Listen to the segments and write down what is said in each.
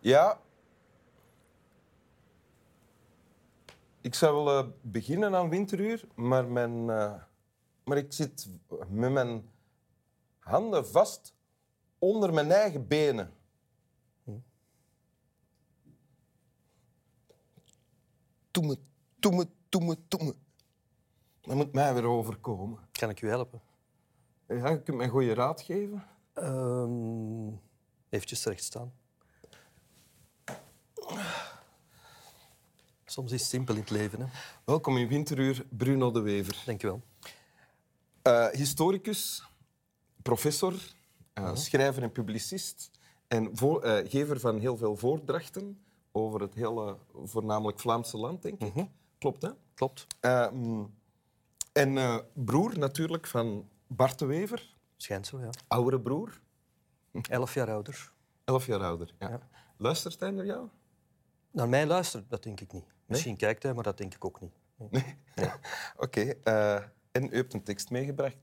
Ja. Ik zou willen beginnen aan winteruur, maar, mijn, eh, maar ik zit met mijn handen vast onder mijn eigen benen. Toeme, toeme, toeme, toeme. Dat moet mij weer overkomen. Kan ik u helpen? Ja, je kunt mij een goede raad geven. Ehm eventjes terecht staan. Soms is het simpel in het leven. Hè? Welkom in winteruur, Bruno de Wever. Dank je wel. Eh, historicus, professor, eh, schrijver en publicist. En voor- eh, gever van heel veel voordrachten over het hele, voornamelijk Vlaamse land, denk ik. Klopt, hè? Klopt. Ehm, en broer natuurlijk van Bart de Wever, Schijnt zo, ja. oudere broer, Elf jaar ouder. elf jaar ouder. Ja. Ja. Luistert hij naar jou? Naar mij luistert, dat denk ik niet. Misschien kijkt hij, maar dat denk ik ook niet. Nee. Oké. eh, en u hebt een tekst meegebracht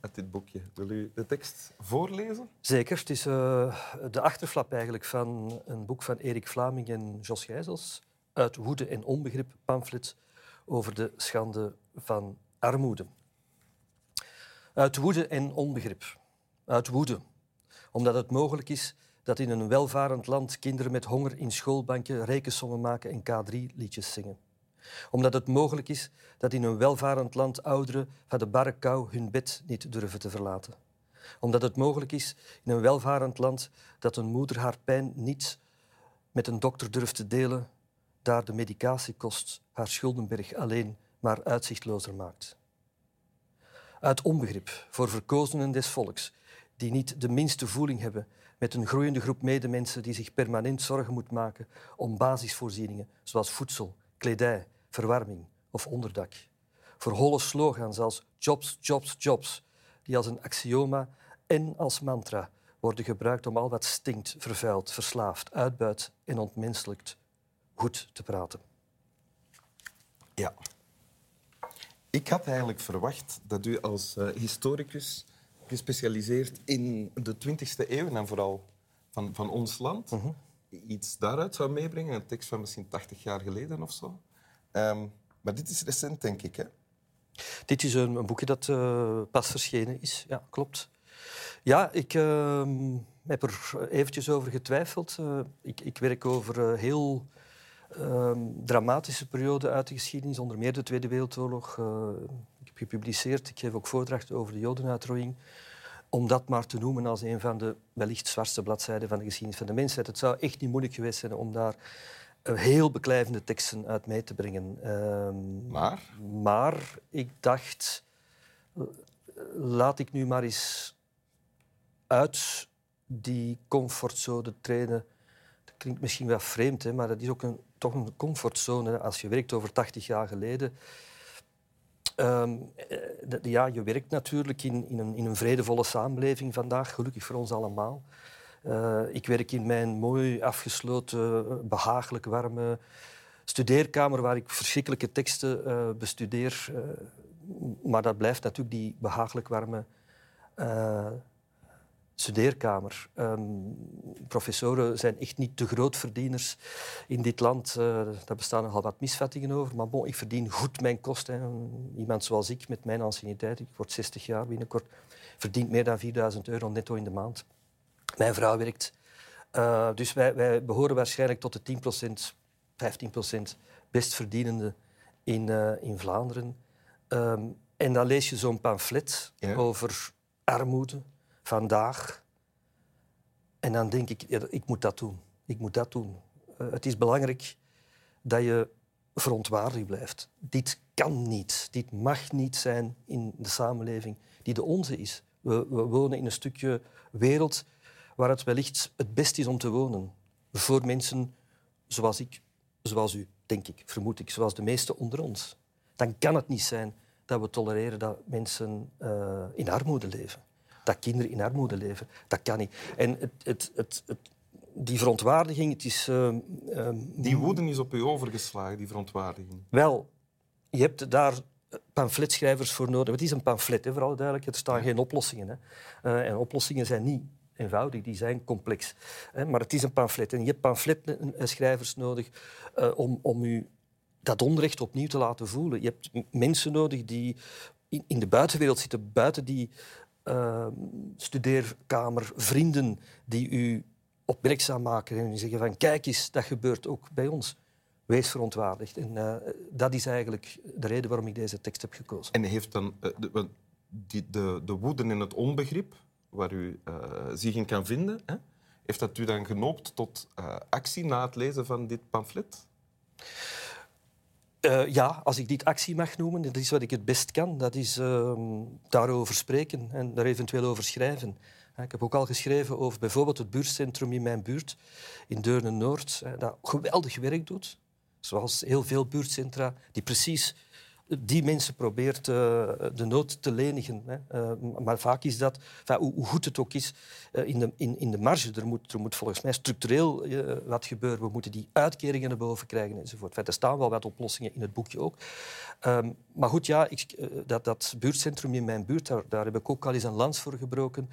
uit dit boekje. Wil u de tekst voorlezen? Zeker. Het is eh, de achterflap eigenlijk van een boek van Erik Vlaming en Jos Gijzels. Uit woede en onbegrip pamflet over de schande van armoede. Uit woede en onbegrip. Uit woede. Omdat het mogelijk is dat in een welvarend land kinderen met honger in schoolbanken rekensommen maken en K3-liedjes zingen. Omdat het mogelijk is dat in een welvarend land ouderen van de barre kou hun bed niet durven te verlaten omdat het mogelijk is in een welvarend land dat een moeder haar pijn niet met een dokter durft te delen, daar de medicatiekost haar schuldenberg alleen maar uitzichtlozer maakt. Uit onbegrip voor verkozenen des volks, die niet de minste voeling hebben met een groeiende groep medemensen die zich permanent zorgen moet maken om basisvoorzieningen zoals voedsel, kledij, verwarming of onderdak. Voor holle slogans als jobs, jobs, jobs, die als een axioma en als mantra worden gebruikt om al wat stinkt, vervuilt, verslaafd, uitbuit en ontmenselijkt goed te praten. Ja. Ik had eigenlijk verwacht dat u als eh, historicus gespecialiseerd in de 20e eeuw en vooral van, van ons land iets daaruit zou meebrengen. Een tekst van misschien 80 jaar geleden of zo. Ehm, maar dit is recent, denk ik. Hè? Dit is een, een boekje dat eh, pas verschenen is. Ja, klopt. Ja, ik ehm, heb er eventjes over getwijfeld. Eh, ik, ik werk over eh, heel ehm, dramatische perioden uit de geschiedenis, onder meer de Tweede Wereldoorlog. Gepubliceerd, ik geef ook voordrachten over de Jodenuitroeiing. Om dat maar te noemen als een van de wellicht zwartste bladzijden van de geschiedenis van de mensheid. Het zou echt niet moeilijk geweest zijn om daar eh, heel beklijvende teksten uit mee te brengen. Ehm, Maar maar ik dacht, eh, laat ik nu maar eens uit die comfortzone treden. Dat klinkt misschien wel vreemd, hè, maar dat is ook een, toch een comfortzone. Als je werkt over 80 jaar geleden. Ehm, eh, ja, je werkt natuurlijk in, in, een, in een vredevolle samenleving vandaag, gelukkig voor ons allemaal. Eh, ik werk in mijn mooi afgesloten, behagelijk warme studeerkamer waar ik verschrikkelijke teksten eh, bestudeer. eh, maar dat blijft natuurlijk die behagelijk warme eh, studeerkamer. Ehm, professoren zijn echt niet de grootverdieners in dit land. Eh daar bestaan nogal wat misvattingen over. Maar bon, ik verdien goed mijn kosten. Iemand zoals ik, met mijn anciëniteit, ik word 60 jaar binnenkort, verdient meer dan 4000 euro netto in de maand. Mijn vrouw werkt. Eh, dus wij, wij behoren waarschijnlijk tot de 10%, 15% best verdienende in, eh, in Vlaanderen. Ehm, en dan lees je zo'n pamflet Ja. over armoede vandaag. En dan denk ik, ik moet dat doen. Ik moet dat doen. Eh, het is belangrijk dat je verontwaardigd blijft. Dit kan niet, dit mag niet zijn in de samenleving die de onze is. We, we wonen in een stukje wereld waar het wellicht het best is om te wonen. Voor mensen zoals ik, zoals u, denk ik, vermoed ik, zoals de meesten onder ons. Dan kan het niet zijn dat we tolereren dat mensen eh, in armoede leven. Dat kinderen in armoede leven. Dat kan niet. En het, het, het, het, die verontwaardiging, het is... ehm, ehm, die woede is op u overgeslagen, die verontwaardiging. wel, je hebt daar pamfletschrijvers voor nodig. Het is een pamflet, hè, voor alle duidelijkheid. Er staan geen oplossingen. Hè. Eh, en oplossingen zijn niet eenvoudig, die zijn complex. Maar het is een pamflet. En je hebt pamfletschrijvers nodig uh, om, om u dat onrecht opnieuw te laten voelen. Je hebt mensen nodig die in de buitenwereld zitten, buiten die uh, studeerkamer, vrienden die u opmerkzaam maken en zeggen van kijk eens, dat gebeurt ook bij ons. Wees verontwaardigd. En uh, dat is eigenlijk de reden waarom ik deze tekst heb gekozen. En heeft dan uh, de, die, de, de woede en het onbegrip, waar u uh, zich in kan vinden, hè, heeft dat u dan genoopt tot actie na het lezen van dit pamflet? Uh, ja, als ik dit actie mag noemen, dat is wat ik het best kan. Dat is uh, daarover spreken en daar eventueel over schrijven. Ik heb ook al geschreven over bijvoorbeeld het buurtcentrum in mijn buurt, in Deurne-Noord, dat geweldig werk doet. Zoals heel veel buurtcentra, die precies die mensen probeert uh, de nood te lenigen. Hè. Uh, maar vaak is dat, hoe, hoe, goed het ook is, uh, in, de, in, in de marge. Er moet, er moet volgens mij structureel wat gebeuren. We moeten die uitkeringen naar boven krijgen enzovoort. Enfin, er staan wel wat oplossingen in het boekje ook. Um, maar goed, ja, ik, dat, dat buurtcentrum in mijn buurt, daar, daar heb ik ook al eens een lans voor gebroken.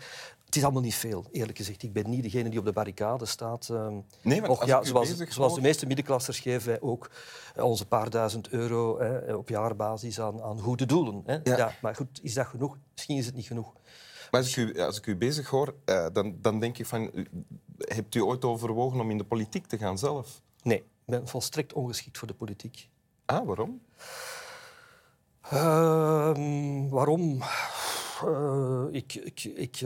Het is allemaal niet veel, eerlijk gezegd. Ik ben niet degene die op de barricade staat. Ehm, nee, maar Och, ja, zoals, zoals de meeste middenklassers geven wij ook onze paar duizend euro hè, op jaarbasis aan, aan goede doelen. Hè. Ja. ja. maar goed, is dat genoeg? Misschien is het niet genoeg. Maar als ik u, als ik u bezig hoor, uh, dan, dan denk ik van... Hebt u ooit overwogen om in de politiek te gaan zelf? Nee, ik ben volstrekt ongeschikt voor de politiek. Ah, waarom? Uh, waarom? Uh, ik, ik, ik,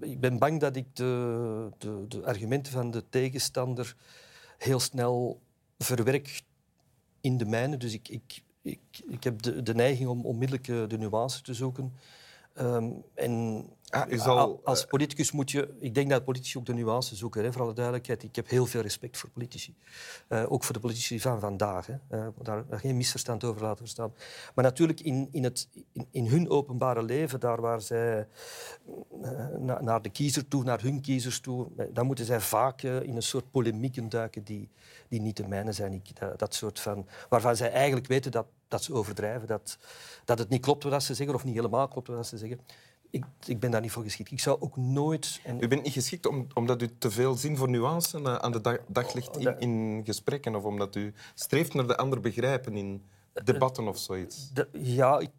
ik, ben bang dat ik de, de, de, argumenten van de tegenstander heel snel verwerk in de mijne. Dus ik, ik, ik, heb de, de neiging om onmiddellijk de nuance te zoeken. Um, en Ah, als politicus moet je... Ik denk dat politici ook de nuance zoeken, hè, voor alle duidelijkheid. Ik heb heel veel respect voor politici. Uh, ook voor de politici van vandaag. Hè. Uh, daar, daar, geen misverstand over laten verstaan. Maar natuurlijk in, in, het, in, in hun openbare leven, daar waar zij uh, na, naar de kiezer toe, naar hun kiezers toe, dan moeten zij vaak in een soort polemieken duiken die, die niet de mijne zijn. Ik, dat, dat, soort van, waarvan zij eigenlijk weten dat, dat ze overdrijven, dat, dat het niet klopt wat ze zeggen, of niet helemaal klopt wat ze zeggen ik, ik, ben daar niet voor geschikt. Ik zou ook nooit... En... U bent niet geschikt om, omdat u te veel zin voor nuance uh, aan de dag, daglicht in, in, gesprekken of omdat u streeft naar de ander begrijpen in debatten of zoiets? De, ja, ik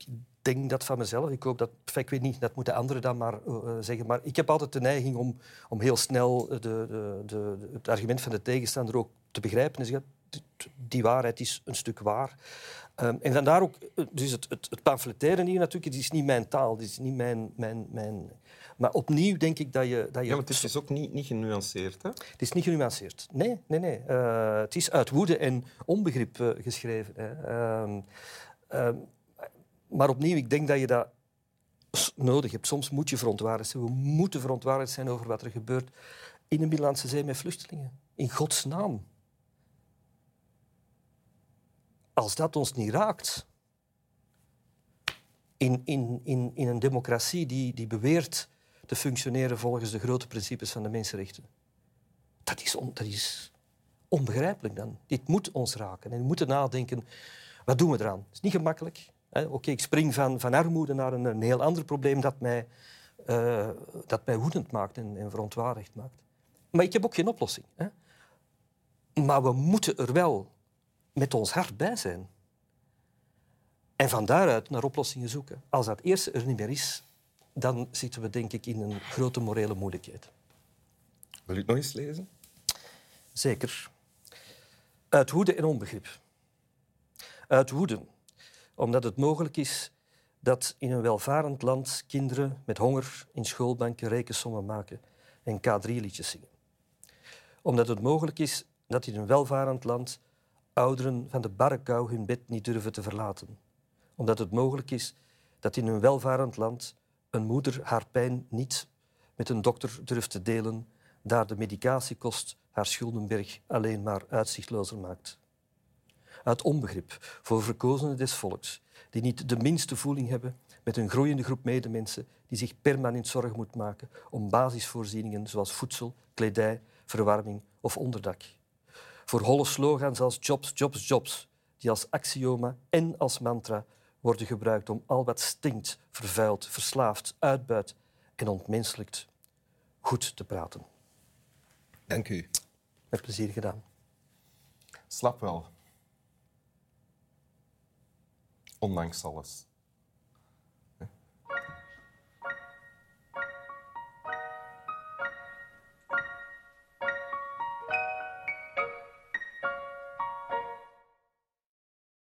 denk dat van mezelf. Ik hoop dat... Ik weet niet, dat moeten anderen dan maar uh, zeggen. Maar ik heb altijd de neiging om, om heel snel de, de, de, het argument van de tegenstander ook te begrijpen en zeggen die waarheid is een stuk waar. Um, en vandaar ook, eh, dus het, het, het pamfletteren hier natuurlijk, het is niet mijn taal, het is niet mijn... mijn, mijn maar opnieuw denk ik dat je... Dat je ja, maar het is dus ook niet, niet genuanceerd, hè? Het is niet genuanceerd. Nee, nee, nee. Uh, het is uit woede en onbegrip uh, geschreven. Hè. Um, um, maar opnieuw, ik denk dat je dat nodig hebt. Soms moet je verontwaardigd zijn. We moeten verontwaardigd zijn over wat er gebeurt in de Middellandse Zee met vluchtelingen. In Gods als dat ons niet raakt, in, in, in, in een democratie die, die beweert te functioneren volgens de grote principes van de mensenrechten, dat is, on, dat is onbegrijpelijk dan. Dit moet ons raken. En we moeten nadenken, wat doen we eraan? Het is niet gemakkelijk. Oké, ik spring van, van armoede naar een, heel ander probleem dat mij, uh, dat mij woedend maakt en, en verontwaardigd maakt. Maar ik heb ook geen oplossing. Hè? Maar we moeten er wel met ons hart bij zijn. En van daaruit naar oplossingen zoeken. Als dat eerste er niet meer is, dan zitten we denk ik in een grote morele moeilijkheid. Wil u het nog eens lezen? Zeker. Uit woede en onbegrip. Uit woede, omdat het mogelijk is dat in een welvarend land kinderen met honger in schoolbanken rekensommen maken en K3-liedjes zingen. Omdat het mogelijk is dat in een welvarend land ouderen van de barre kou hun bed niet durven te verlaten. Omdat het mogelijk is dat in een welvarend land een moeder haar pijn niet met een dokter durft te delen, daar de medicatiekost haar schuldenberg alleen maar uitzichtlozer maakt. Uit onbegrip voor verkozenen des volks, die niet de minste voeling hebben met een groeiende groep medemensen die zich permanent zorgen moet maken om basisvoorzieningen zoals voedsel, kledij, verwarming of onderdak voor holle slogans als jobs, jobs, jobs, die als axioma en als mantra worden gebruikt om al wat stinkt, vervuilt, verslaafd, uitbuit en ontmenselijkt goed te praten. Dank u. Met plezier gedaan. Slap wel. Ondanks alles.